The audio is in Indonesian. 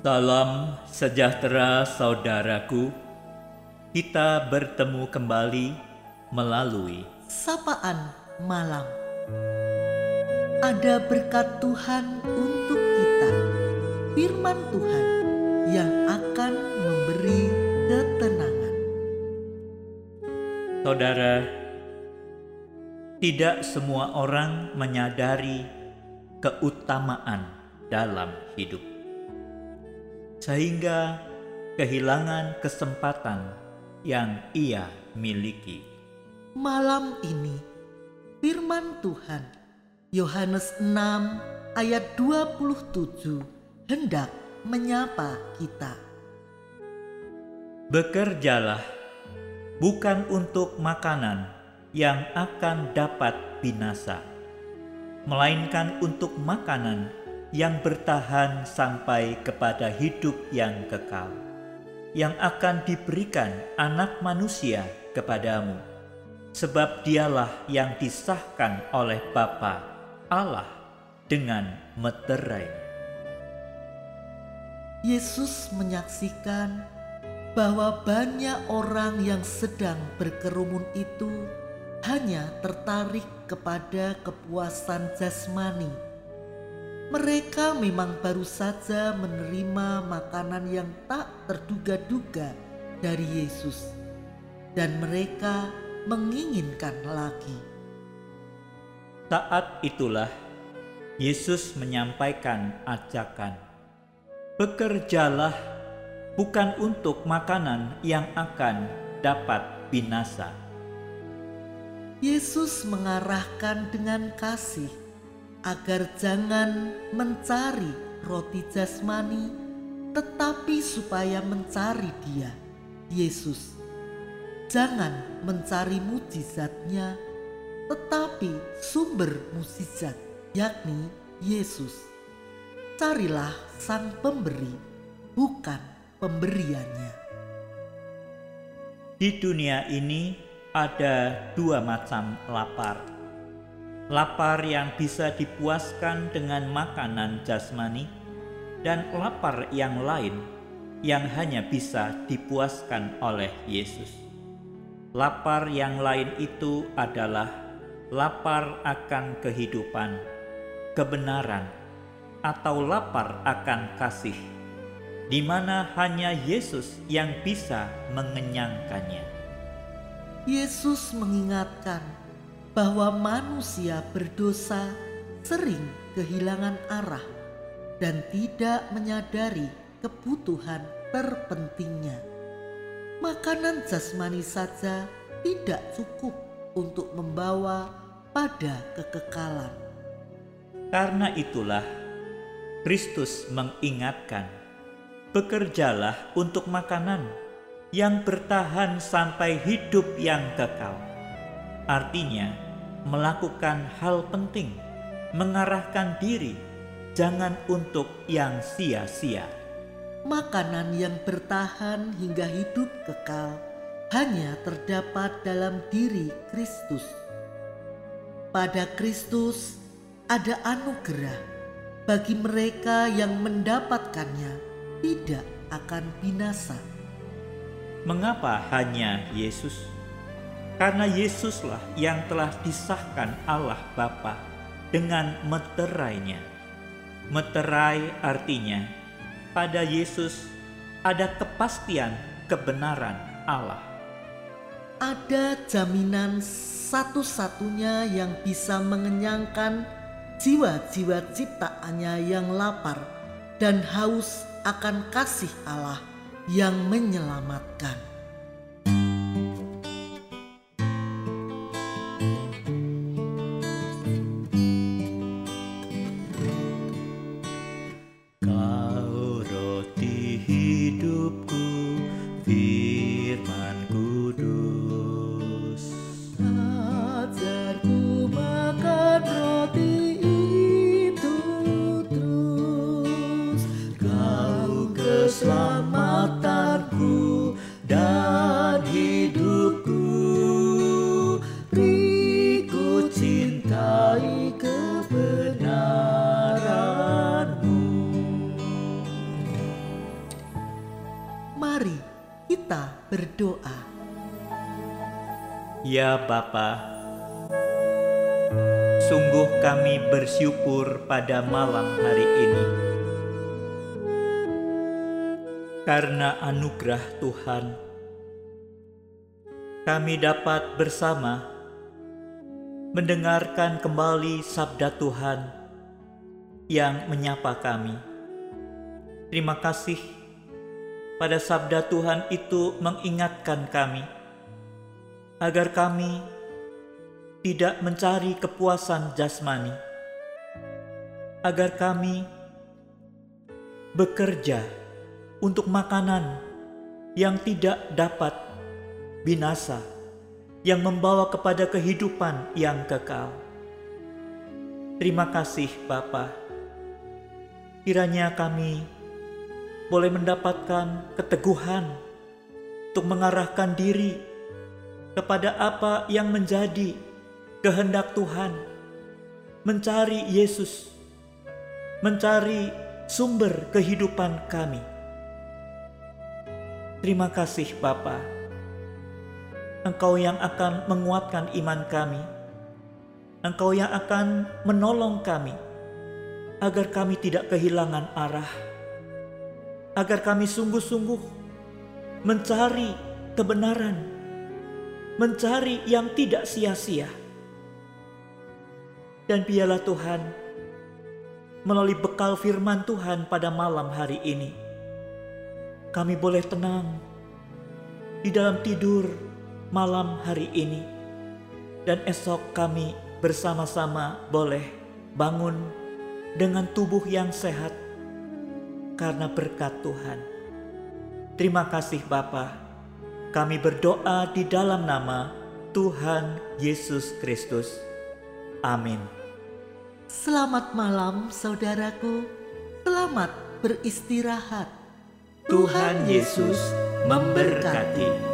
Salam sejahtera saudaraku. Kita bertemu kembali melalui sapaan malam. Ada berkat Tuhan untuk kita, firman Tuhan yang akan memberi ketenangan. Saudara, tidak semua orang menyadari keutamaan dalam hidup, sehingga kehilangan kesempatan yang ia miliki. Malam ini, firman Tuhan Yohanes 6 ayat 27 hendak menyapa kita. Bekerjalah bukan untuk makanan yang akan dapat binasa, melainkan untuk makanan yang bertahan sampai kepada hidup yang kekal, yang akan diberikan Anak Manusia kepadamu, sebab Dialah yang disahkan oleh Bapa Allah dengan meterai. Yesus menyaksikan bahwa banyak orang yang sedang berkerumun itu hanya tertarik kepada kepuasan jasmani. Mereka memang baru saja menerima makanan yang tak terduga-duga dari Yesus, dan mereka menginginkan lagi. Saat itulah Yesus menyampaikan ajakan, "Bekerjalah bukan untuk makanan yang akan dapat binasa." Yesus mengarahkan dengan kasih agar jangan mencari roti jasmani, tetapi supaya mencari Dia, Yesus. Jangan mencari mujizatnya, tetapi sumber mujizat, yakni Yesus. Carilah Sang Pemberi, bukan pemberiannya. Di dunia ini ada dua macam lapar. Lapar yang bisa dipuaskan dengan makanan jasmani dan lapar yang lain yang hanya bisa dipuaskan oleh Yesus. Lapar yang lain itu adalah lapar akan kehidupan, kebenaran, atau lapar akan kasih, di mana hanya Yesus yang bisa mengenyangkannya. Yesus mengingatkan bahwa manusia berdosa sering kehilangan arah dan tidak menyadari kebutuhan terpentingnya. Makanan jasmani saja tidak cukup untuk membawa pada kekekalan. Karena itulah Kristus mengingatkan, "Bekerjalah untuk makanan yang bertahan sampai hidup yang kekal. Artinya, melakukan hal penting, mengarahkan diri, jangan untuk yang sia-sia. Makanan yang bertahan hingga hidup kekal hanya terdapat dalam diri Kristus. Pada Kristus ada anugerah bagi mereka yang mendapatkannya tidak akan binasa. Mengapa hanya Yesus? Karena Yesuslah yang telah disahkan Allah Bapa dengan meterainya. Meterai artinya pada Yesus ada kepastian kebenaran Allah. Ada jaminan satu-satunya yang bisa mengenyangkan jiwa-jiwa ciptaannya yang lapar dan haus akan kasih Allah yang menyelamatkan. Ya Bapa, sungguh kami bersyukur pada malam hari ini. Karena anugerah Tuhan, kami dapat bersama mendengarkan kembali sabda Tuhan yang menyapa kami. Terima kasih pada sabda Tuhan itu mengingatkan kami agar kami tidak mencari kepuasan jasmani, agar kami bekerja untuk makanan yang tidak dapat binasa, yang membawa kepada kehidupan yang kekal. Terima kasih, Bapa. Kiranya kami boleh mendapatkan keteguhan untuk mengarahkan diri kepada apa yang menjadi kehendak Tuhan, mencari Yesus, mencari sumber kehidupan kami. Terima kasih Bapa. Engkau yang akan menguatkan iman kami. Engkau yang akan menolong kami agar kami tidak kehilangan arah. Agar kami sungguh-sungguh mencari kebenaran, mencari yang tidak sia-sia. Dan biarlah Tuhan melalui bekal firman Tuhan pada malam hari ini kami boleh tenang di dalam tidur malam hari ini, dan esok kami bersama-sama boleh bangun dengan tubuh yang sehat karena berkat Tuhan. Terima kasih Bapa. Kami berdoa di dalam nama Tuhan Yesus Kristus. Amin. Selamat malam saudaraku. Selamat beristirahat. Tuhan Yesus memberkati.